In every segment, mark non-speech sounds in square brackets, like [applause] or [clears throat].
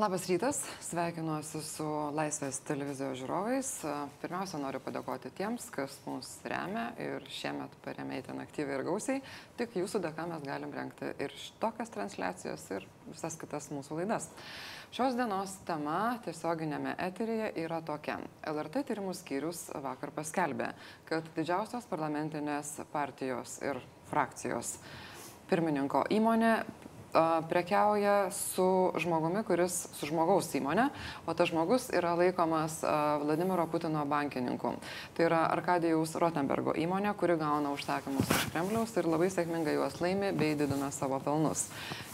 Labas rytas, sveikinuosi su Laisvės televizijos žiūrovais. Pirmiausia, noriu padėkoti tiems, kas mus remia ir šiemet paremė įten aktyviai ir gausiai. Tik jūsų dėka mes galim renkti ir tokias transliacijas ir visas kitas mūsų laidas. Šios dienos tema tiesioginėme eteryje yra tokia. LRT tyrimų skyrius vakar paskelbė, kad didžiausios parlamentinės partijos ir frakcijos pirmininko įmonė prekiauja su žmogumi, kuris su žmogaus įmonė, o tas žmogus yra laikomas Vladimiro Putino bankininku. Tai yra Arkadijaus Rotenbergo įmonė, kuri gauna užsakymus iš Kremliaus ir labai sėkmingai juos laimi bei didina savo pelnus.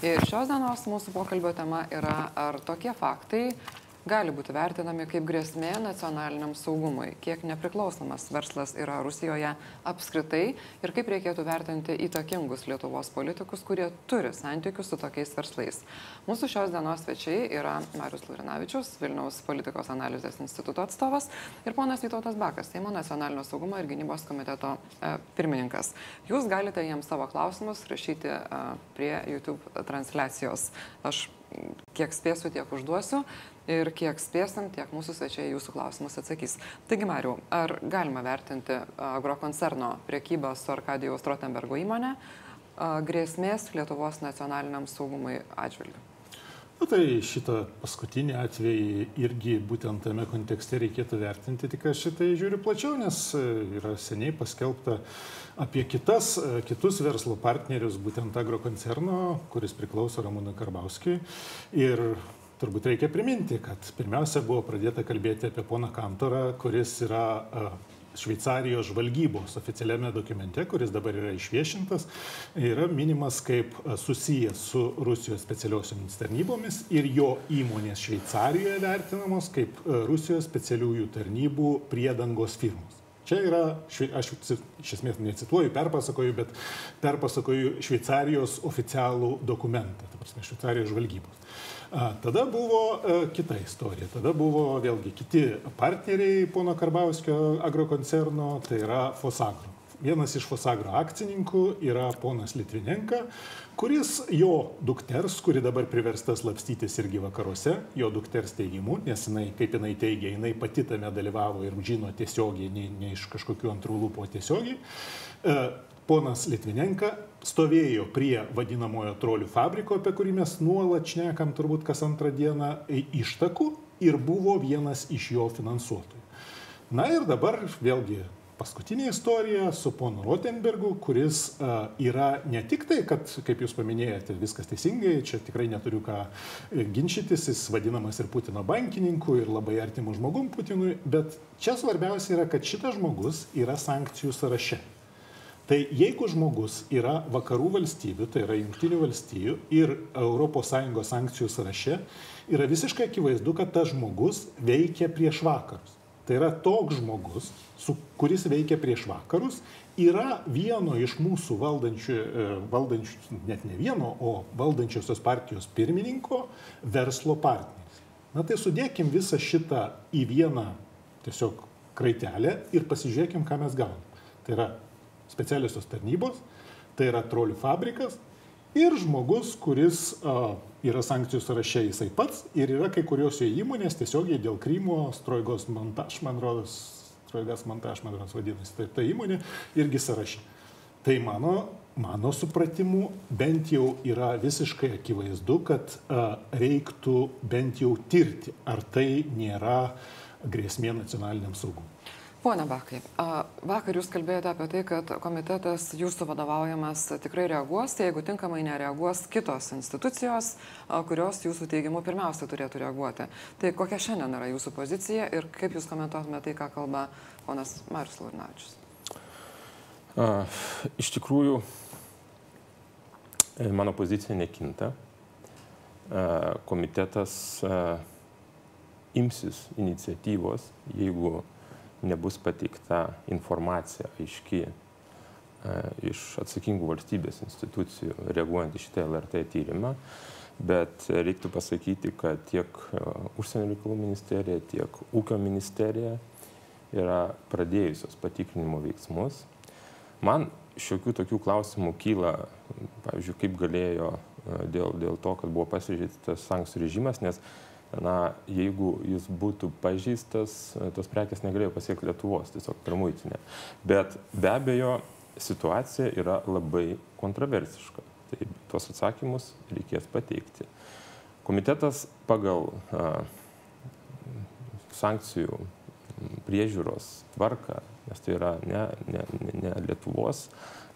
Ir šios dienos mūsų pokalbio tema yra, ar tokie faktai gali būti vertinami kaip grėsmė nacionaliniam saugumui, kiek nepriklausomas verslas yra Rusijoje apskritai ir kaip reikėtų vertinti įtakingus Lietuvos politikus, kurie turi santykius su tokiais verslais. Mūsų šios dienos svečiai yra Marius Lurinavičius, Vilniaus politikos analizės instituto atstovas ir ponas Vytautas Bakas, Seimo nacionalinio saugumo ir gynybos komiteto e, pirmininkas. Jūs galite jiems savo klausimus rašyti e, prie YouTube transliacijos. Aš kiek spėsiu, tiek užduosiu ir kiek spėsim, tiek mūsų svečiai jūsų klausimus atsakys. Taigi, Mariu, ar galima vertinti agrokoncerno priekybą su Arkadijaus Rotenbergo įmonė grėsmės Lietuvos nacionaliniam saugumui atžvilgiu? Na tai šitą paskutinį atvejį irgi būtent tame kontekste reikėtų vertinti, tik aš šitai žiūriu plačiau, nes e, yra seniai paskelbta apie kitas, e, kitus verslo partnerius, būtent agrokoncerno, kuris priklauso Ramūnui Karbauskijui. Ir turbūt reikia priminti, kad pirmiausia buvo pradėta kalbėti apie poną Kantorą, kuris yra Šveicarijos žvalgybos oficialiame dokumente, kuris dabar yra išviešintas, yra minimas kaip susijęs su Rusijos specialiosiomis tarnybomis ir jo įmonės Šveicarijoje vertinamos kaip Rusijos specialiųjų tarnybų priedangos firmos. Čia yra, aš iš esmės necituoju, perpasakoju, bet perpasakoju Šveicarijos oficialų dokumentą, ta prasme, Šveicarijos žvalgybos. Tada buvo e, kita istorija. Tada buvo vėlgi kiti partneriai pono Karbauskio agrokoncerno, tai yra Fosagro. Vienas iš Fosagro akcininkų yra ponas Litvinenka, kuris jo dukters, kuri dabar priverstas lapstytis irgi vakaruose, jo dukters teigimu, nes jinai, kaip jinai teigia, jinai pati tame dalyvavo ir žino tiesiogiai, ne, ne iš kažkokių antrų lūpų tiesiogiai. E, ponas Litvinenka stovėjo prie vadinamojo trolių fabriko, apie kurį mes nuolat šnekam turbūt kas antrą dieną ištakų ir buvo vienas iš jo finansuotojų. Na ir dabar vėlgi paskutinė istorija su ponu Rotenbergu, kuris uh, yra ne tik tai, kad, kaip jūs paminėjote, viskas teisingai, čia tikrai neturiu ką ginčytis, jis vadinamas ir Putino bankininku, ir labai artimu žmogum Putinui, bet čia svarbiausia yra, kad šitas žmogus yra sankcijų sąraše. Tai jeigu žmogus yra vakarų valstybių, tai yra jungtinių valstybių ir ES sankcijų sąraše, yra visiškai akivaizdu, kad tas žmogus veikia prieš vakarus. Tai yra toks žmogus, su, kuris veikia prieš vakarus, yra vieno iš mūsų valdančių, e, valdančių, net ne vieno, o valdančiosios partijos pirmininko verslo partneris. Na tai sudėkim visą šitą į vieną tiesiog kraitelę ir pasižiūrėkim, ką mes gaunam. Tai yra specialiosios tarnybos, tai yra trolių fabrikas ir žmogus, kuris a, yra sankcijų sąraše jisai pats ir yra kai kurios jo įmonės tiesiogiai dėl Krymo, Strojgos montaž, man rodos, Strojgas montaž, man rodos vadinasi, tai ta įmonė irgi sąraše. Tai mano, mano supratimu bent jau yra visiškai akivaizdu, kad a, reiktų bent jau tirti, ar tai nėra grėsmė nacionaliniam saugumui. Pone Bakai, vakar jūs kalbėjote apie tai, kad komitetas jūsų vadovaujamas tikrai reaguos, jeigu tinkamai nereaguos kitos institucijos, kurios jūsų teigimu pirmiausia turėtų reaguoti. Tai kokia šiandien yra jūsų pozicija ir kaip jūs komentuotumėte tai, ką kalba ponas Marius Laurinavičius? Iš tikrųjų, e, mano pozicija nekinta. Komitetas imsis iniciatyvos, jeigu nebus pateikta informacija aiški e, iš atsakingų valstybės institucijų reaguojant į šitą LRT tyrimą. Bet reiktų pasakyti, kad tiek e, užsienio reikalų ministerija, tiek ūkio ministerija yra pradėjusios patikrinimo veiksmus. Man šiokių tokių klausimų kyla, pavyzdžiui, kaip galėjo e, dėl, dėl to, kad buvo pasižiūrėtas sankcijų režimas, nes na, jeigu jis būtų pažeistas, tos prekės negalėjo pasiekti Lietuvos, tiesiog per muitinę. Bet be abejo, situacija yra labai kontroversiška. Tai tuos atsakymus reikės pateikti. Komitetas pagal a, sankcijų priežiūros tvarką, nes tai yra ne, ne, ne, ne Lietuvos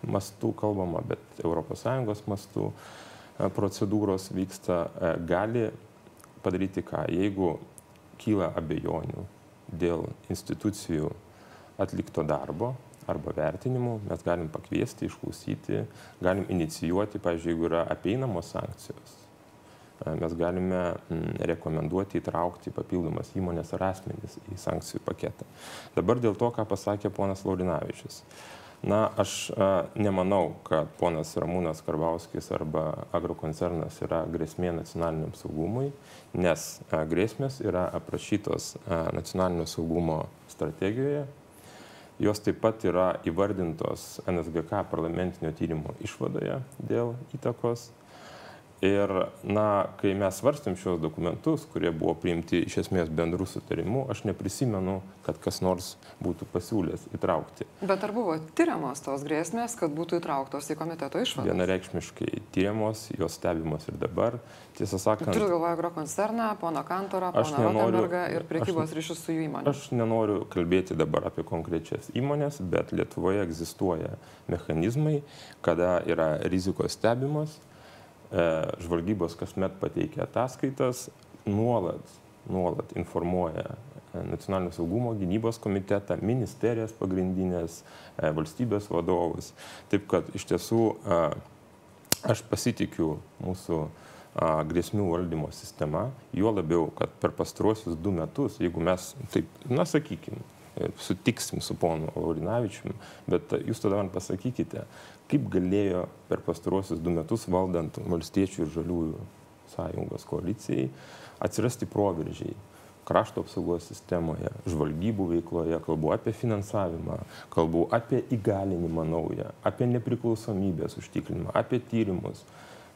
mastų kalbama, bet ES mastų procedūros vyksta, gali padaryti ką? Jeigu kyla abejonių dėl institucijų atlikto darbo arba vertinimų, mes galim pakviesti, išklausyti, galim inicijuoti, pavyzdžiui, jeigu yra apeinamos sankcijos, mes galime rekomenduoti įtraukti papildomas įmonės ar asmenys į sankcijų paketą. Dabar dėl to, ką pasakė ponas Laurinavičius. Na, aš nemanau, kad ponas Ramūnas Karbauskis arba agrokoncernas yra grėsmė nacionaliniam saugumui, nes grėsmės yra aprašytos nacionalinio saugumo strategijoje. Jos taip pat yra įvardintos NSGK parlamentinio tyrimo išvadoje dėl įtakos Ir, na, kai mes svarstėm šios dokumentus, kurie buvo priimti iš esmės bendrų sutarimų, aš neprisimenu, kad kas nors būtų pasiūlęs įtraukti. Bet ar buvo tyriamos tos grėsmės, kad būtų įtrauktos į komiteto išvadas? Vienareikšmiškai tyriamos, jos stebimos ir dabar. Tiesą sakant. Turiu galvoje agrokoncerną, pono Kantorą, pono Rotenbergą ir priekybos ryšius su jų įmonė. Aš nenoriu kalbėti dabar apie konkrečias įmonės, bet Lietuvoje egzistuoja mechanizmai, kada yra rizikos stebimos žvalgybos kasmet pateikia ataskaitas, nuolat, nuolat informuoja e, nacionalinio saugumo gynybos komitetą, ministerijas pagrindinės, e, valstybės vadovus. Taip kad iš tiesų aš pasitikiu mūsų grėsmių valdymo sistema, juo labiau, kad per pastaruosius du metus, jeigu mes taip, na sakykime, sutiksim su ponu Laurinavičiumi, bet jūs tada man pasakykite, kaip galėjo per pastaruosius du metus valdant valstiečių ir žaliųjų sąjungos koalicijai atsirasti proveržiai krašto apsaugos sistemoje, žvalgybų veikloje, kalbu apie finansavimą, kalbu apie įgalinimą naują, apie nepriklausomybės užtikrinimą, apie tyrimus.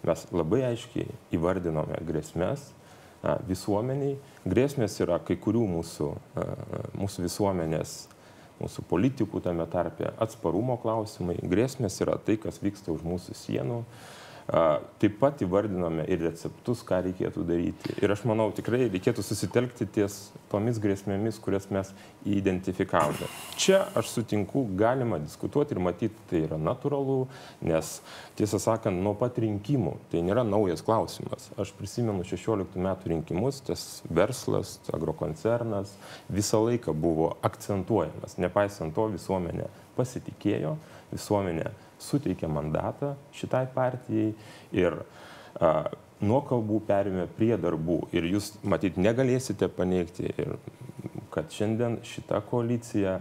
Mes labai aiškiai įvardinome grėsmės visuomeniai. Grėsmės yra kai kurių mūsų, mūsų visuomenės mūsų politikų tame tarpe atsparumo klausimai, grėsmės yra tai, kas vyksta už mūsų sienų. Taip pat įvardinome ir receptus, ką reikėtų daryti. Ir aš manau, tikrai reikėtų susitelkti ties tomis grėsmėmis, kurias mes identifikavome. Čia aš sutinku, galima diskutuoti ir matyti, tai yra natūralu, nes tiesą sakant, nuo pat rinkimų tai nėra naujas klausimas. Aš prisimenu 16 metų rinkimus, tas verslas, agrokoncernas visą laiką buvo akcentuojamas. Nepaisant to, visuomenė pasitikėjo, visuomenė suteikė mandatą šitai partijai ir a, nuo kalbų perėmė prie darbų. Ir jūs matyt negalėsite paneigti, ir, kad šiandien šita koalicija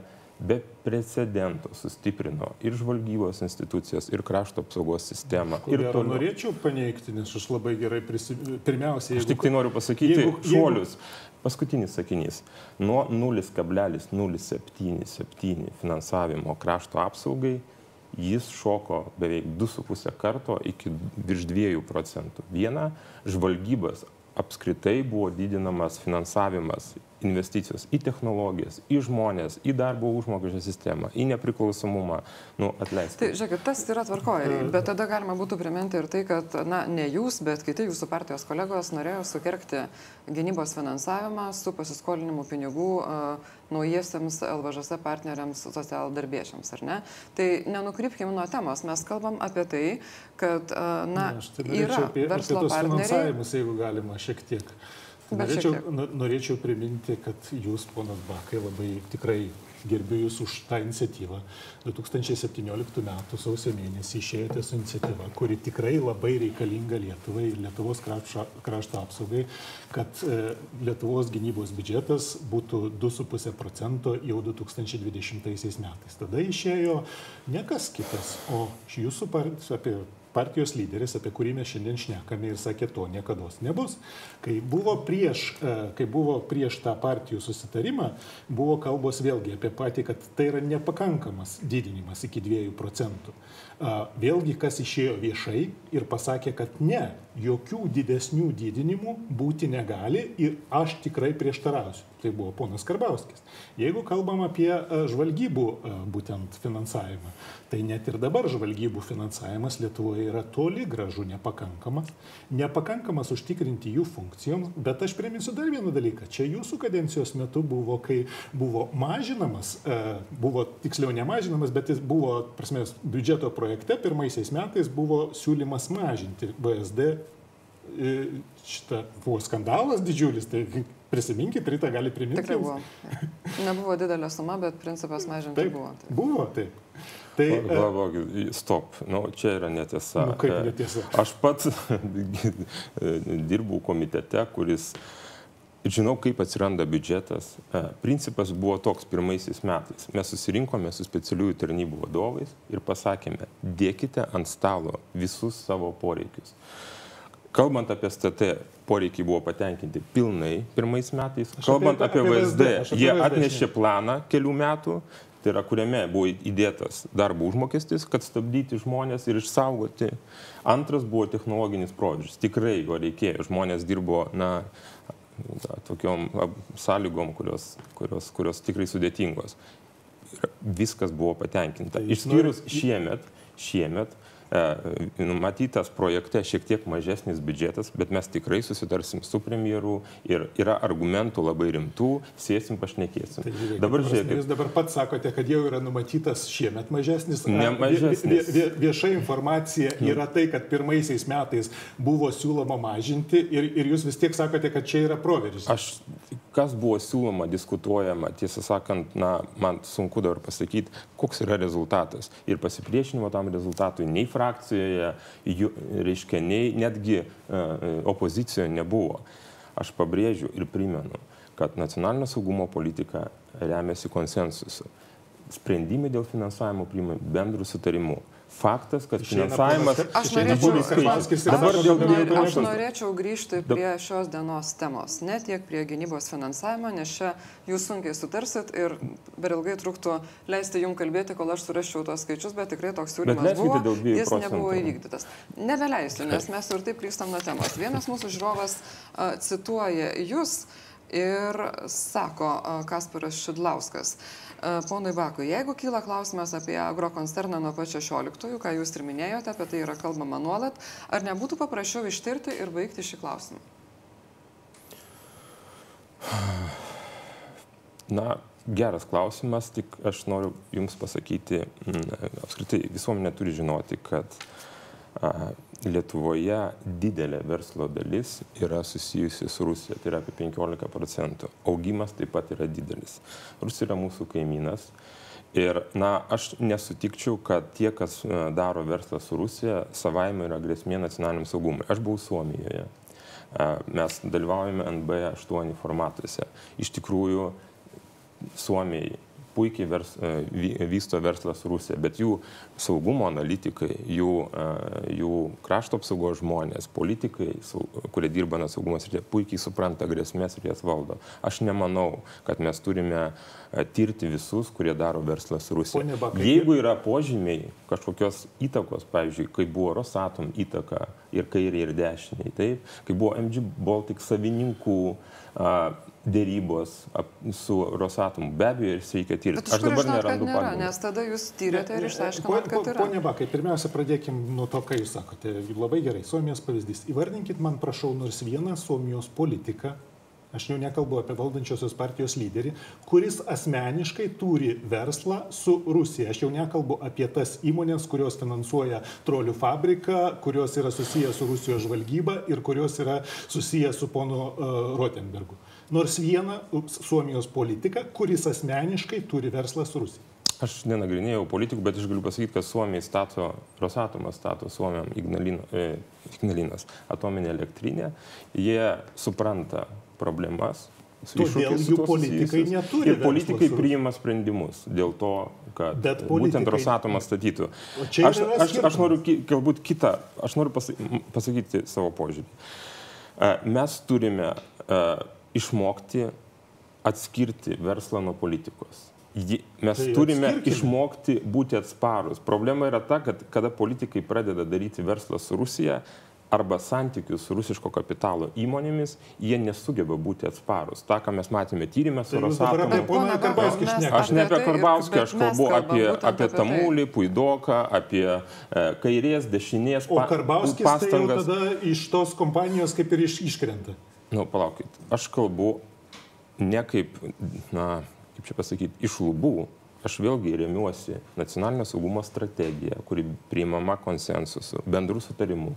be precedento sustiprino ir žvalgybos institucijas, ir krašto apsaugos sistemą. Ir to norėčiau paneigti, nes aš labai gerai prisimenu. Pirmiausia, jeigu... Aš tik tai noriu pasakyti jeigu, šuolius. Jeigu... Paskutinis sakinys. Nuo 0,077 finansavimo krašto apsaugai jis šoko beveik 2,5 karto iki virš 2 procentų. Viena, žvalgybos apskritai buvo didinamas finansavimas investicijos į technologijas, į žmonės, į darbo užmokesčio sistemą, į nepriklausomumą, nu, atleisti. Tai, žiūrėkit, tas yra tvarkoje, bet tada galima būtų priminti ir tai, kad, na, ne jūs, bet kiti jūsų partijos kolegos norėjo sukerkti gynybos finansavimą su pasiskolinimu pinigų uh, naujiesiams LVŽS partneriams socialdarbiečiams, ar ne? Tai nenukrypkime nuo temos, mes kalbam apie tai, kad, uh, na, na tai yra apie, verslo apie partneriai. Jeigu galima šiek tiek. Norėčiau, norėčiau priminti, kad jūs, ponas Bakai, labai tikrai gerbiu Jūs už tą iniciatyvą. 2017 m. sausio mėnesį išėjote su iniciatyva, kuri tikrai labai reikalinga Lietuvai ir Lietuvos krašto, krašto apsaugai, kad e, Lietuvos gynybos biudžetas būtų 2,5 procento jau 2020 metais. Tada išėjo ne kas kitas, o Jūsų partijos apie partijos lyderis, apie kurį mes šiandien šnekame ir sakė, to niekada nebus. Kai buvo, prieš, e, kai buvo prieš tą partijų susitarimą, buvo kalbos vėlgi apie patį, kad tai yra nepakankamas didinimas iki 2 procentų. Vėlgi, kas išėjo viešai ir pasakė, kad ne, jokių didesnių didinimų būti negali ir aš tikrai prieštarausiu. Tai buvo ponas Karbauskis. Jeigu kalbam apie žvalgybų būtent finansavimą, tai net ir dabar žvalgybų finansavimas Lietuvoje yra toli gražu nepakankamas. Nepakankamas užtikrinti jų funkcijoms, bet aš priminsiu dar vieną dalyką. Čia jūsų kadencijos metu buvo, kai buvo mažinamas, buvo tiksliau nemažinamas, bet jis buvo, prasme, biudžeto projekte pirmaisiais metais buvo siūlymas mažinti VSD šitą buvo skandalas didžiulis, tai prisiminkit, rytą gali priminti. Tikrai buvo. Nebuvo didelė suma, bet principas mažinti taip, buvo. Taip. Buvo, taip. Tai, Palauk, stop, nu, čia yra netiesa. Nu, kaip netiesa? Aš pats [laughs] dirbau komitete, kuris žinau, kaip atsiranda biudžetas. Principas buvo toks pirmaisiais metais. Mes susirinkome su specialiųjų tarnybų vadovais ir pasakėme, dėkite ant stalo visus savo poreikius. Kalbant apie STT, poreikiai buvo patenkinti pilnai pirmais metais. Kalbant apie, apie VSD, VSD jie atnešė planą kelių metų, tai yra kuriame buvo įdėtas darbo užmokestis, kad stabdyti žmonės ir išsaugoti. Antras buvo technologinis proveržis. Tikrai jo reikėjo. Žmonės dirbo, na, na tokiom sąlygom, kurios, kurios, kurios tikrai sudėtingos. Ir viskas buvo patenkinta. Tai Išskyrus šiemet, šiemet E, numatytas projekte šiek tiek mažesnis biudžetas, bet mes tikrai susitarsim su premjeru ir yra argumentų labai rimtų, sėsim, pašnekėsim. Tai žiūrėkit, dabar žiūrėkit. Jūs dabar pats sakote, kad jau yra numatytas šiemet mažesnis. Ne mažesnis. Vie, vie, vieša informacija nu. yra tai, kad pirmaisiais metais buvo siūloma mažinti ir, ir jūs vis tiek sakote, kad čia yra proveržis. Aš kas buvo siūloma, diskutuojama, tiesą sakant, na, man sunku dabar pasakyti, koks yra rezultatas. Ir pasipriešinimo tam rezultatui nei frakcijoje, jų, reiškia, nei netgi uh, opozicijoje nebuvo. Aš pabrėžiu ir primenu, kad nacionalinio saugumo politika remiasi konsensusu. Sprendimai dėl finansavimo priimami bendrų sutarimų faktas, kad finansavimas... Aš norėčiau, dabar dėl, dėl, aš norėčiau grįžti prie šios dienos temos, ne tiek prie gynybos finansavimo, nes čia jūs sunkiai sutarsit ir per ilgai truktų leisti jums kalbėti, kol aš suraščiau tos skaičius, bet tikrai toks siūlymas buvo, jis nebuvo įvykdytas. Nebeleisiu, nes mes ir taip klystam nuo temos. Vienas mūsų žiūrovas uh, cituoja jūs ir sako Kasparas Šidlauskas. Ponui Bakui, jeigu kyla klausimas apie agrokoncerną nuo pat 16-ųjų, ką jūs ir minėjote, apie tai yra kalbama nuolat, ar nebūtų paprasčiau ištirti ir baigti šį klausimą? [sighs] Na, geras klausimas, tik aš noriu Jums pasakyti, apskritai visuomenė turi žinoti, kad Lietuvoje didelė verslo dalis yra susijusi su Rusija, tai yra apie 15 procentų. Augimas taip pat yra didelis. Rusija yra mūsų kaimynas. Ir, na, aš nesutikčiau, kad tie, kas e, daro verslą su Rusija, savaime yra grėsmė nacionaliniam saugumui. Aš buvau Suomijoje. E, mes dalyvaujame NB8 formatuose. Iš tikrųjų, Suomijai puikiai vers, e, vysto verslą su Rusija, bet jų saugumo analitikai, jų, e, jų krašto apsaugos žmonės, politikai, kurie dirba nuo saugumo srityje, puikiai supranta grėsmės ir jas valdo. Aš nemanau, kad mes turime e, tirti visus, kurie daro verslą su Rusija. Jeigu yra požymiai kažkokios įtakos, pavyzdžiui, kai buvo Rosatom įtaka ir kairiai, ir dešiniai, taip, kai buvo MG Baltic savininkų, dėrybos su Rosatomu. Be abejo, ir reikia tirti. Aš dabar žinot, nerandu pagrindo. Nes tada jūs tyrėte ir išsiaiškinote, kad yra. Pone Bakai, pirmiausia, pradėkim nuo to, ką jūs sakote. Labai gerai, Suomijos pavyzdys. Įvardinkit man, prašau, nors vieną Suomijos politiką, aš jau nekalbu apie valdančiosios partijos lyderį, kuris asmeniškai turi verslą su Rusija. Aš jau nekalbu apie tas įmonės, kurios finansuoja trolių fabriką, kurios yra susijęs su Rusijos žvalgyba ir kurios yra susijęs su ponu uh, Rotenbergu. Nors vieną Suomijos politiką, kuris asmeniškai turi verslą su Rusija. Aš nenagrinėjau politikų, bet aš galiu pasakyti, kad Suomija stato, Rosatomas stato Suomiam Ignalino, e, Ignalinas atominę elektrinę. Jie supranta problemas, Todėl jų politikai neturi. Ir politikai priima sprendimus dėl to, kad Bet būtent politikai- Rosatomas statytų. Aš, aš, aš noriu galbūt kitą, aš noriu pasakyti savo požiūrį. E, Mes turime e, išmokti atskirti verslą nuo politikos. Mes Tai turime atskirkime. išmokti būti atsparus. Problema yra ta, kad kada politikai pradeda daryti verslą su Rusija arba santykius su rusiško kapitalo įmonėmis, jie nesugeba būti atsparus. Ta, ką mes matėme tyrimę su Tai Rosatomu. Aš ne apie Karbauskį, aš kalbu apie, apie tai. Tamulį, Puidoką, apie e, kairės, dešinės O Karbauskis tai jau pastangas. tada iš tos kompanijos kaip ir iš, iškrenta. Nu, palaukit, aš kalbu ne kaip, na, kaip čia pasakyti, iš lubų. Aš vėlgi remiuosi nacionalinio saugumo strategija, kuri priimama konsensusu, bendrų sutarimų,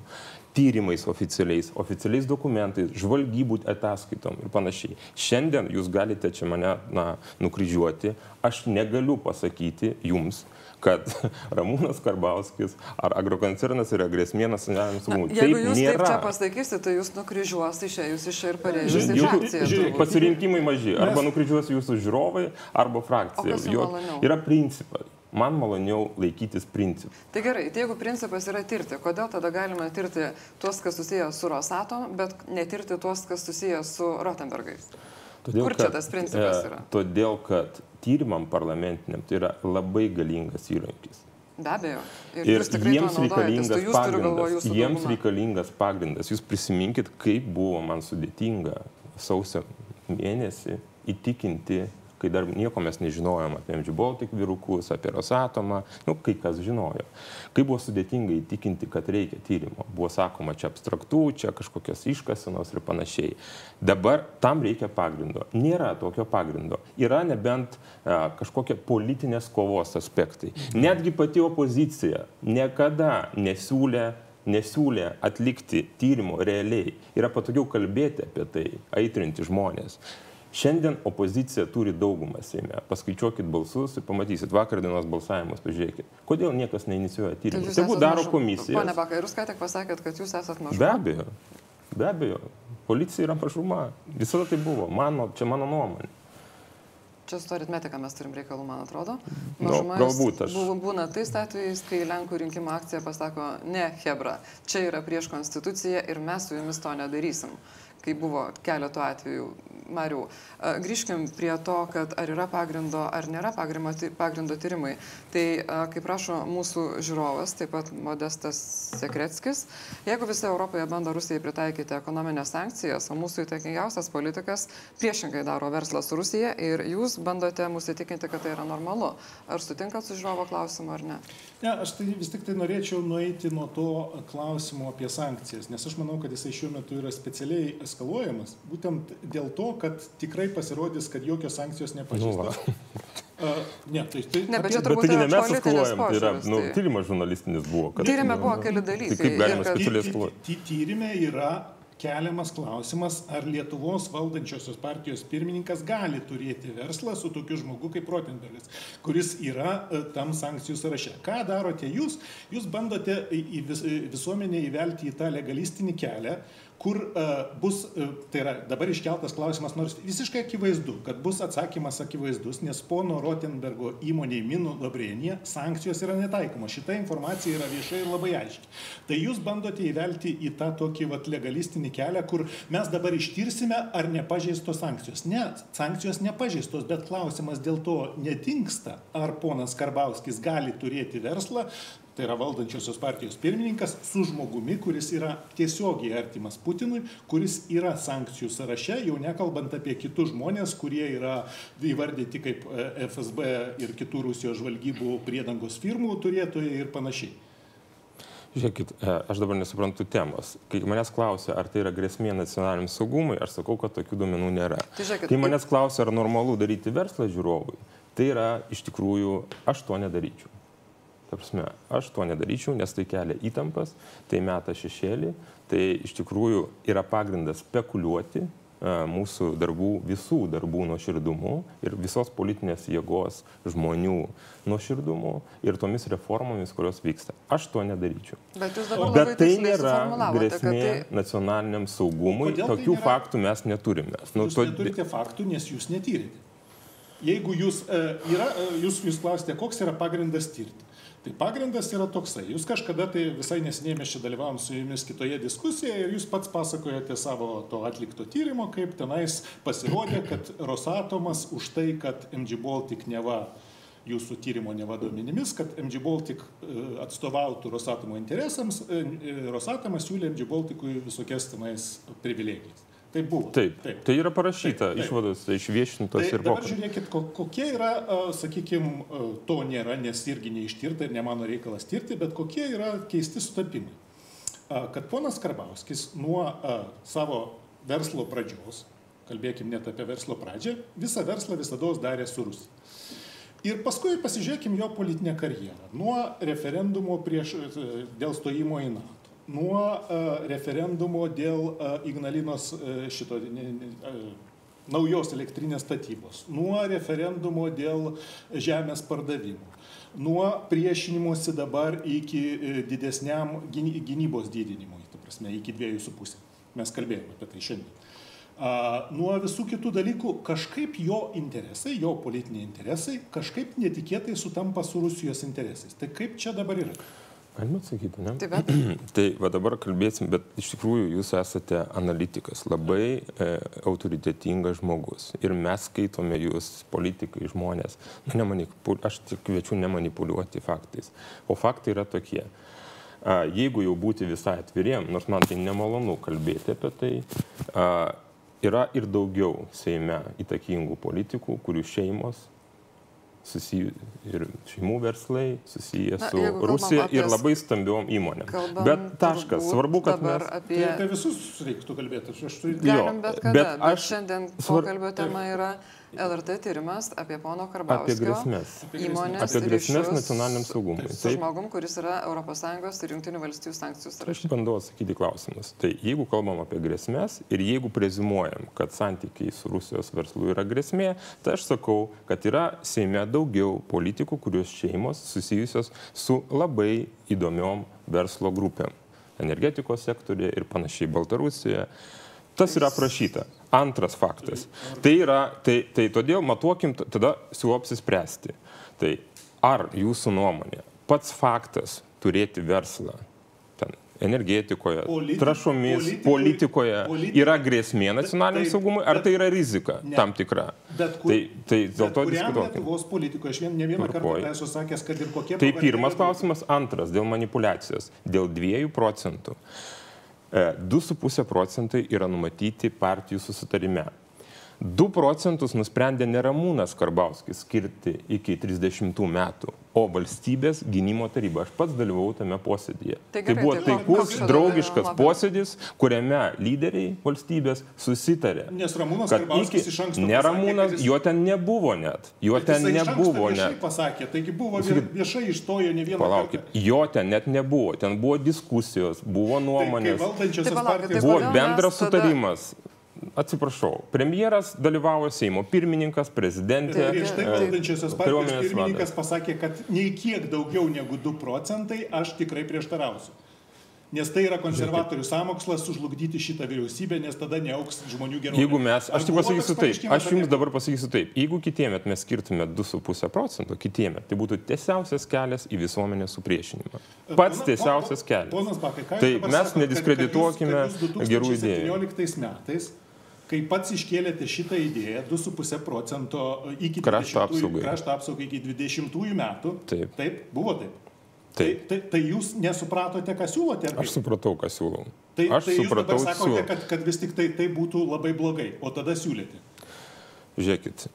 tyrimais oficialiais, oficialiais dokumentais, žvalgybų ataskaitom ir panašiai. Šiandien jūs galite čia mane na, nukryžiuoti, aš negaliu pasakyti jums, kad [laughs] Ramūnas Karbauskis ar agrokoncernas yra grėsmė nacionaliniam saugumui. Jeigu jūs taip nėra. čia pasakysite, tai jūs nukryžiuos išėjus iš čia ir pareidžius Žiūrėk, į frakciją. žiūrėk. Pasirinkimai maži. Arba nukryžiuos jūsų žiūrovai, arba frakcija. Jo-? Yra principai. Man maloniau laikytis principų. Tai gerai, tai jeigu principas yra tirti, kodėl tada galima tirti tuos, kas susijęs su Rosatom, bet netirti tuos, kas susijęs su Rotenbergais? Todėl, Kur čia tas principas yra? Todėl, kad tyrimam parlamentiniam tai yra labai galingas įrankis. Be abejo. Ir, Ir jiems reikalingas jūs pagrindas. Jiems reikalingas pagrindas. Jūs prisiminkit, kaip buvo man sudėtinga sausio mėnesį įtikinti, kai dar nieko mes nežinojom apie MG Baltic virukus, apie Rosatomą, nu, kai kas žinojo. Kaip buvo sudėtinga įtikinti, kad reikia tyrimo. Buvo sakoma, čia abstraktų, čia kažkokios iškasenos ir panašiai. Dabar tam reikia pagrindo. Nėra tokio pagrindo. Yra nebent a, kažkokie politinės kovos aspektai. Netgi pati opozicija niekada nesiūlė nesiūlė atlikti tyrimo realiai. Yra patogiau kalbėti apie tai, aitrinti žmonės. Šiandien opozicija turi daugumą Seime. Paskaičiuokit balsus ir pamatysit vakar dienos balsavimus, pažiūrėkit. Kodėl niekas neinicijuoja Tai tyrimų? Tegu esat daro komisija. Pone Bakai, jūs ką tik pasakėt, kad jūs esate mažu. Be abejo, be abejo. Policija yra mažuma. Visada tai buvo. Mano, čia mano nuomonė. Čia su to aritmetika mes turim reikalų, man atrodo. Nu, Mažuma galbūt aš- Būna tais atvejais, kai Lenkų rinkimų akcija pasako, ne, Hebra, čia yra prieš konstituciją ir mes su jumis to nedarysim. Kai buvo keletų atvejų, Mariu, a, grįžkim prie to, kad ar yra pagrindo, ar nėra pagrindo, ty- pagrindo tyrimai. Tai, a, kaip prašo mūsų žiūrovas, taip pat Modestas Sekretskis, jeigu visi Europoje bando Rusijai pritaikyti ekonominės sankcijas, o mūsų įtakingiausias politikas priešingai daro verslą su Rusija ir jūs bandote mūsų įtikinti, kad tai yra normalu. Ar sutinkat su žiūrovo klausimu ar ne? Ne, aš tai vis tik tai norėčiau nueiti nuo to klausimo apie sankcijas, nes aš manau, kad jisai šiuo metu yra specialiai eskaluojamas, būtent dėl to, kad tikrai pasirodys, kad jokios sankcijos nepažįstos. [laughs] Uh, ne, tai, tai Ne, bet čia Bet turbūt taigi yra ne mes eskaluojam, tai yra, nu, tai- tyrimas žurnalistinis buvo. kad- Tyrime nu, buvo keli dalykai. Tai kaip galima specialiai ty- Tyrime yra keliamas klausimas, ar Lietuvos valdančiosios partijos pirmininkas gali turėti verslą su tokiu žmogu kaip Rotenbergas, kuris yra e, tam sankcijų sąraše. Ką darote jūs? Jūs bandote į vis, į visuomenę įvelti į tą legalistinį kelią, kur uh, bus, uh, tai yra dabar iškeltas klausimas, nors visiškai akivaizdu, kad bus atsakymas akivaizdus, nes pono Rotenbergo įmoniai Minų Labrienė sankcijos yra netaikomos. Šita informacija yra viešai ir labai aiški. Tai jūs bandote įvelti į tą tokį vat, legalistinį kelią, kur mes dabar ištirsime, ar nepažeistos sankcijos. Ne, sankcijos nepažeistos, bet klausimas dėl to nedingsta, ar ponas Karbauskis gali turėti verslą tai yra valdančiosios partijos pirmininkas, su žmogumi, kuris yra tiesiogiai artimas Putinui, kuris yra sankcijų sąraše, jau nekalbant apie kitus žmonės, kurie yra įvardyti kaip e, FSB ir kitų Rusijos žvalgybų priedangos firmų turėtojai ir panašiai. Žiūrėkit, e, aš dabar nesuprantu temos. Kai manęs klausia, ar tai yra grėsmė nacionaliniam saugumui, aš sakau, kad tokių duomenų nėra. Tai žiūrėkit, Kai manęs klausia, ar normalu daryti verslą žiūrovui, tai yra iš tikrųjų, aš to nedaryčiau. Ta prasme, aš to nedaryčiau, nes tai kelia įtampas, tai meta šešėlį, tai iš tikrųjų yra pagrindas spekuliuoti mūsų darbų, visų darbų nuoširdumu ir visos politinės jėgos žmonių nuoširdumu ir tomis reformomis, kurios vyksta. Aš to nedaryčiau. Bet, Bet tai nėra grėsmė tai- nacionaliniam saugumui. Kodėl tai Tokių nėra- faktų mes neturime. Nu, Jūs to- neturite faktų, nes jūs netyrėte. Jeigu jūs, e, yra, e, jūs, jūs klausite, koks yra pagrindas tirti. Tai pagrindas yra toksai. Jūs kažkada tai visai nesiniai mes čia dalyvavom su jumis kitoje diskusijoje ir jūs pats pasakojate savo to atlikto tyrimo, kaip tenais pasirodė, kad Rosatomas už tai, kad MG Baltic neva jūsų tyrimo neva duomenimis, kad MG Baltic e, atstovautų Rosatomo interesams, e, Rosatomas siūlė MG Balticui visokias tenais privilegijas. Tai buvo. Taip, tai yra parašyta, Taip, taip. išvados išviešintos Tai ir dabar pokalbis. žiūrėkit, ko- kokie yra, sakykime, to nėra, nes irgi neištirta ir ne mano reikalas tirti, bet kokie yra keisti sutapimai. Kad ponas Karbauskis nuo savo verslo pradžios, kalbėkim net apie verslo pradžią, visą verslą visada darė su Rusija. Ir paskui pasižiūrėkim jo politinę karjerą. Nuo referendumo prieš, e, dėl stojimo į NATO, nuo e, referendumo dėl e, Ignalinos e, šito ne- ne- naujos elektrinės statybos, nuo referendumo dėl žemės pardavimo, nuo priešinimuose dabar iki didesniam gyny- gynybos didinimui, ta prasme, iki 2,5. Mes kalbėjome apie tai šiandien. A, nuo visų kitų dalykų kažkaip jo interesai, jo politiniai interesai kažkaip netikėtai sutampa su Rusijos interesais. Tai kaip čia dabar yra? Galima atsakyti, ne? Taip, bet [clears throat] Tai va dabar kalbėsim, bet iš tikrųjų jūs esate analitikas, labai e, autoritetingas žmogus. Ir mes skaitome jūs, politikai, žmonės. Nu, nemanipul... Aš tik kviečiu nemanipuliuoti faktais. O faktai yra tokie. A, jeigu jau būti visai atviriem, nors man tai nemalonu kalbėti apie tai, a, yra ir daugiau Seime įtakingų politikų, kurių šeimos susiję ir šeimų verslai susiję Na, su kalbam Rusija apie ir labai stambiom įmonėm. Bet taškas, svarbu, kad mes... apie... Tai apie visus reiktų kalbėti. Aš, aš turiu... Galim bet kada, bet bet, bet aš šiandien pokalbio tema yra LRT tyrimas apie pono Apie Karbauskio grėsmės. įmonės Apie grėsmės nacionaliniam saugumui. Su Taip, žmogum, kuris yra ES ir Junktinių valstybių sankcijų aš sąraše. bandau atsakyti klausimus. Tai jeigu kalbam apie grėsmės ir jeigu prezumuojam, kad santykiai su Rusijos verslu yra grėsmė, tai aš sakau, kad yra Seime daugiau politikų, kurios šeimos susijusios su labai įdomiom verslo grupėm. Energetikos sektorė ir panašiai Baltarusijoje. Tas yra aprašyta. Antras faktas. Tai yra, tai, tai todėl matuokim, tada siūlau apsispręsti. Tai ar jūsų nuomonė pats faktas turėti verslą ten, energetikoje, Politi- trašomis, politikui- politikoje politi- yra grėsmė nacionaliniam saugumui, ar tai yra rizika Ne. tam tikra? Bet kur- Tai, tai dėl Bet to diskutuokim. Lietuvos politikoje, aš vien, ne vieną kartą tą esu sakęs, kad ir kokie... Tai pirmas klausimas. Antras, dėl manipulacijos. Dėl 2 procentų. E, 2,5 procentai yra numatyti partijų susitarime. 2 procentus nusprendė Neramūnas Karbauskis skirti iki 30 metų, o valstybės gynimo taryba. Aš pats dalyvau tame posėdėje. Tai Tai gerai, buvo tai taikus, koks čia draugiškas dabar posėdis, kuriame lyderiai valstybės susitarė. Nes Ramūnas Karbauskis iš anksto ne Ramūnas, jis- jo ten nebuvo net. Jo Bet ten iš nebuvo net. pasakė, taigi buvo vie- viešai išstojo ne vieną Palaukit, kartą. jo ten net nebuvo, ten buvo diskusijos, buvo Tai, nuomonės, valdančiosios Tai palaukit, partijos... tai buvo bendras tada- sutarimas. Atsiprašau, premjeras dalyvavo Seimo pirmininkas, prezidentė. Prieš tai e, valdančiosios partijos pirmininkas vadas. pasakė, kad nei kiek daugiau negu 2 procentai aš tikrai prieštarausiu. Nes tai yra konservatorių samokslas sužlugdyti šitą vyriausybę, nes tada neauks žmonių gerovė. Jeigu mes, aš tik pasakysiu taip, aš jums dabar pasakysiu taip, jeigu kitiemet mes skirtume 2,5 procento, kitiemet tai būtų tiesiausias kelias į visuomenės supriešinimą. Pats Pona- tiesiausias kelias. Ponas Bakai, ką jūs Tai dabar mes nediskredituokime kad jūs- kad jūs gerų idėjų. 2017 metais, kai pats iškėlėte šitą idėją, 2,5 procento iki Krašto 20 apsaugai. krašto apsaugai iki 20 metų. Taip. Taip, buvo taip. Taip. Tai, tai, tai jūs nesupratote, ką siūlote? ar Aš supratau, ką siūlau. Tai, Aš tai jūs supratau, sakote, siūlau. kad, kad vis tik tai, tai būtų labai blogai, o tada siūlėte. Žiūrėkit,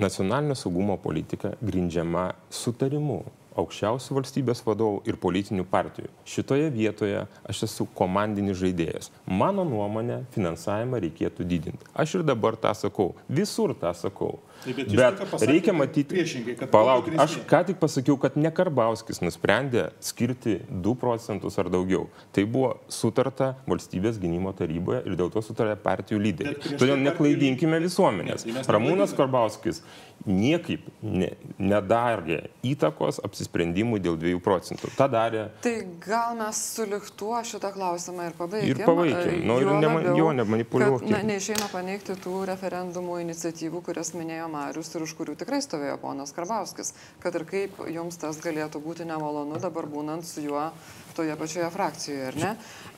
nacionalinio saugumo politika grindžiama sutarimu, aukščiausių valstybės vadovų ir politinių partijų. Šitoje vietoje aš esu komandinis žaidėjas. Mano nuomonė, finansavimą reikėtų didinti. Aš ir dabar tą sakau, visur tą sakau. Tai bet Bet, pasakėte, reikia matyti, priešingai, kad palauk, aš ką tik pasakiau, kad ne Karbauskis nusprendė skirti 2 procentus ar daugiau. Tai buvo sutarta valstybės gynimo taryboje ir dėl to sutarė partijų lyderiai. Prieš Todėl tai neklaidinkime visuomenės. Ne, tai Ramūnas. Karbauskis niekaip ne, nedarė įtakos apsisprendimui dėl 2 procentų. Ta darė Tai gal mes suliktuo šitą klausimą ir pabaigiam. Ir pabaikim. E, Nu, ir nema- labiau, jo nemanipuliuokim. kad, Na, neišeina paneigti tų referendumų iniciatyvų, kurias minėjo Marius ir už kurių tikrai stovėjo ponas Karbauskis. Kad ir kaip jums tas galėtų būti nemalonu dabar būnant su juo toje pačioje frakcijoje, ar ne?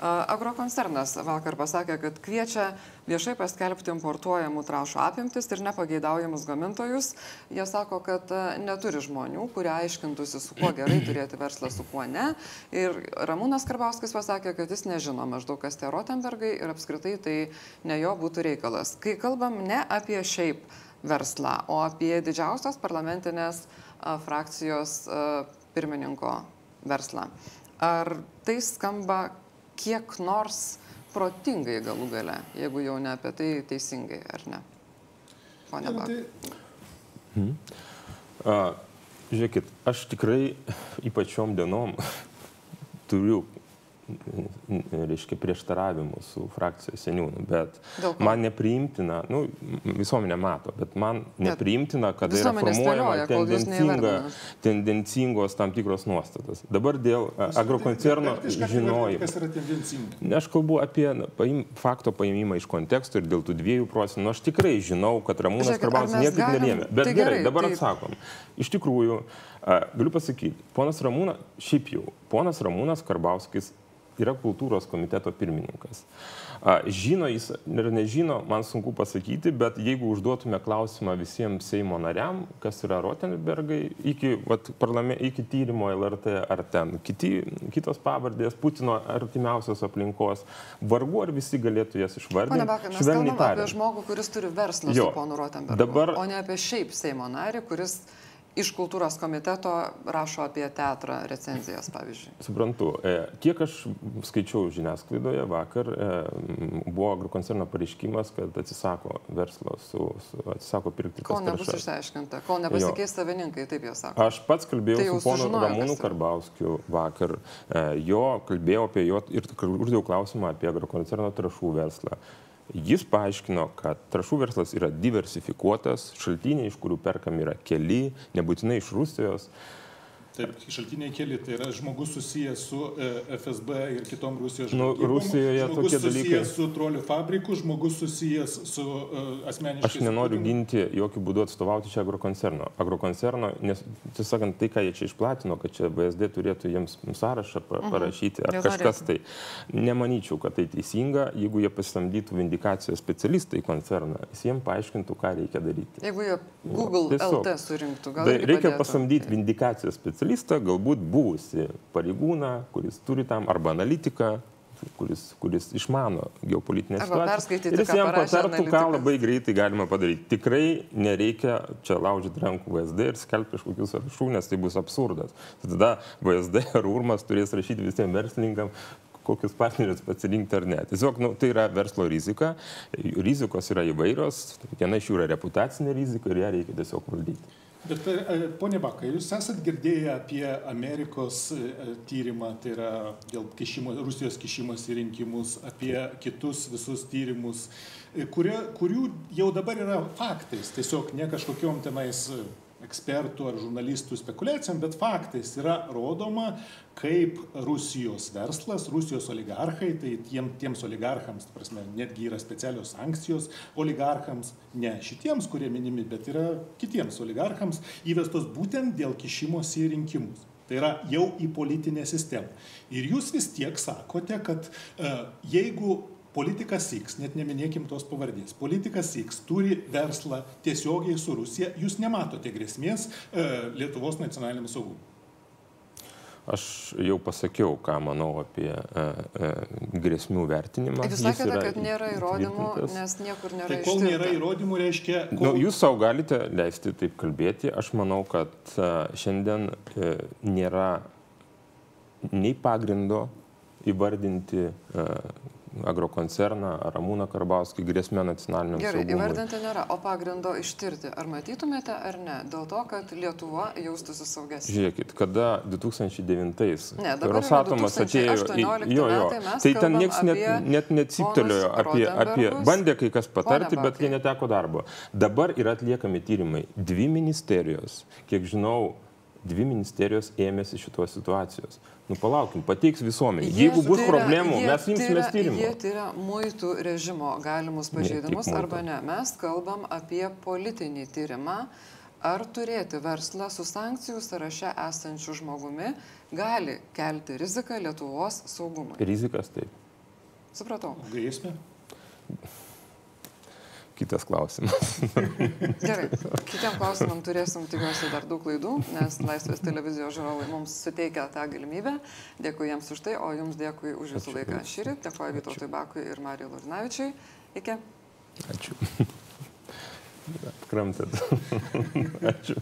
Agrokoncernas vakar pasakė, kad kviečia viešai paskelbti importuojamų trašų apimtis ir nepageidaujamus gamintojus. Jie sako, kad neturi žmonių, kurie aiškintųsi, su kuo gerai turėti verslą, su kuo ne. Ir Ramūnas Karbauskis pasakė, kad jis nežino maždaug, kas tie Rotenbergai ir apskritai tai ne jo būtų reikalas. Kai kalbam ne apie šiaip verslą, o apie didžiausios parlamentinės frakcijos pirmininko verslą. Ar tai skamba kiek nors protingai galų gale, jeigu jau ne apie tai teisingai, ar ne? Pone Ne, nu, Bak. tai A, žiūrėkit, aš tikrai [laughs] ypač šiom dienom [laughs] turiu, reiškia, prieštaravimų su frakcijos seniūnu, bet man nepriimtina, nu, visuomenė mato, bet man nepriimtina, kad yra formuojama tendencinga, tendencingos tam tikros nuostatas. Dabar dėl agrokoncerno žinojimo. Kas yra tendencinga? Ne, Aš kalbu apie na, paim, fakto paėmimą iš konteksto ir dėl tų dviejų procentų. Nu, aš tikrai žinau, kad Ramūnas Karbauskis niekaip galim- nerėmė. Bet tai gerai, gerai, dabar tai- atsakom. Iš tikrųjų, a, galiu pasakyti, ponas Ramūnas, šiaip jau, ponas Ramūnas Karbauskis yra kultūros komiteto pirmininkas. Žino jis ir nežino, man sunku pasakyti, bet jeigu užduotume klausimą visiems Seimo nariam, kas yra Rotenbergai, iki, vat, iki tyrimo LRT ar ten kiti, kitos pavardės, Putino artimiausios aplinkos, vargu ar visi galėtų jas išvardinti. Bakai, mes kalbame apie žmogų, kuris turi verslą Jo. su ponu Rotenbergu, Dabar- o ne apie šiaip Seimo narį, kuris iš kultūros komiteto rašo apie teatrą recenzijas, pavyzdžiui. Suprantu. E, Kiek aš skaičiau žiniasklaidoje vakar, e, buvo agrokoncerno pareiškimas, kad atsisako verslo, su, su, atsisako pirkti Kol nebus trąšas. išsiaiškinta, kol nepasikeis savininkai, taip jie sako. Aš pats kalbėjau Tai su ponu Ramūnu. Karbauskiu vakar. E, Jo kalbėjau apie jo ir uždėjau klausimą apie agrokoncerno trašų verslą. Jis paaiškino, kad trašų verslas yra diversifikuotas, šaltiniai, iš kurių perkami yra keli, nebūtinai iš Rusijos. Taip, šaltiniai keli, tai yra žmogus susijęs su e, FSB ir kitom Rusijos Nu, žvalgybom, Rusijoje žmogus tokie susijęs dalykai- su trolių fabriku, žmogus susijęs su uh, asmeniškai. Aš nenoriu ginti, jokių būdų atstovauti čia agrokoncerno. Agrokoncerno, nes, tiesą sakant, tai, ką jie čia išplatino, kad čia VSD turėtų jiems sąrašą pa- parašyti ar Jie kažkas tai, nemanyčiau, kad tai teisinga, jeigu jie pasisamdytų vindikacijos specialistai į koncerną, jis jiems paaiškintų, ką reikia daryti. Jeigu jie Google tiesiog. LT surinktų, gal Tai reikia padėtų. pasamdyti vindikacijos specialistą, galbūt buvusi pareigūną, kuris turi tam, arba analitiką, kuris, kuris išmano geopolitinę situaciją. Ir jis jam patartų, ką labai greitai galima padaryti. Tikrai nereikia čia laužyti rankų VSD ir skelbti kažkokius sąrašų, nes tai bus absurdas. Tada VSD [laughs] ar URMAS turės rašyti visiems verslininkams kokius partnerius pasirinkti ar ne. Tiesiog nu, tai yra verslo rizika, rizikos yra įvairios, viena iš jų yra reputacinė rizika ir ją reikia tiesiog valdyti. Bet, e, ponė Bakai, jūs esat girdėję apie Amerikos e, tyrimą, tai yra dėl kišimo, Rusijos kišimas į rinkimus, apie kitus visus tyrimus, e, kurie, kurių jau dabar yra faktais, tiesiog ne kažkokiom tenais e, ekspertų ar žurnalistų spekulacijom, bet faktais yra rodoma, kaip Rusijos verslas, Rusijos oligarchai, tai tiem, tiems oligarchams, prasme, netgi yra specialios sankcijos oligarchams, ne šitiems, kurie minimi, bet yra kitiems oligarchams įvestos būtent dėl kišimosi į rinkimus. Tai yra jau į politinę sistemą. Ir jūs vis tiek sakote, kad e, jeigu politikas X, net neminėkim tos pavardės, politikas X turi verslą tiesiogiai su Rusija, jūs nematote grėsmės e, Lietuvos nacionaliniam saugumui. Aš jau pasakiau, ką manau apie e, e, grėsmių vertinimą. Jūs sakėte, kad nėra įrodymų, nes niekur nėra. Tai kol nėra įrodymų, reiškia... Kol... Nu, jūs savo galite leisti taip kalbėti. Aš manau, kad e, šiandien e, nėra nei pagrindo įvardinti e, agrokoncerną ar Ramūną Karbauskį grėsmę nacionaliniam Gerai, saugumui. įvardinti nėra, o pagrindo ištirti. Ar matytumėte ar ne? Dėl to, kad Lietuva jaustųsi saugesnė. Žiūrėkit, kada 2009-ais Ne, dabar yra Rosatomas atėjo į... 2018 Jo, jo. Tai ten niekas net, net ponus apie, apie... Bandė kai kas patarti, bet jie neteko darbo. Dabar yra atliekami tyrimai. Dvi ministerijos, kiek žinau, dvi ministerijos ėmėsi šitos situacijos. Nu palaukim, pateiks visuomenė. Jeigu bus tyria- problemų, jie mes imsimės tyrimų. Jie tyria muitų režimo galimus Ne, pažeidimus muitų. arba ne. Mes kalbam apie politinį tyrimą. Ar turėti verslą su sankcijų sąraše esančiu žmogumi gali kelti riziką Lietuvos saugumui? Rizikas taip. Supratau. Grėsmė? Kitas klausimas. [laughs] Gerai. Kitiem klausimam turėsim, tikiuosi, dar daug klaidų, nes Laisvės televizijos žiūrovai mums suteikia tą galimybę. Dėkui jiems už tai, o jums dėkui už jūsų Ačiū. laiką šį rytą. Dėkuoju Vytautui Bakui ir Marijai Lurinavičiui. Iki. Ačiū. [laughs] Kramtėt. [laughs] Ačiū.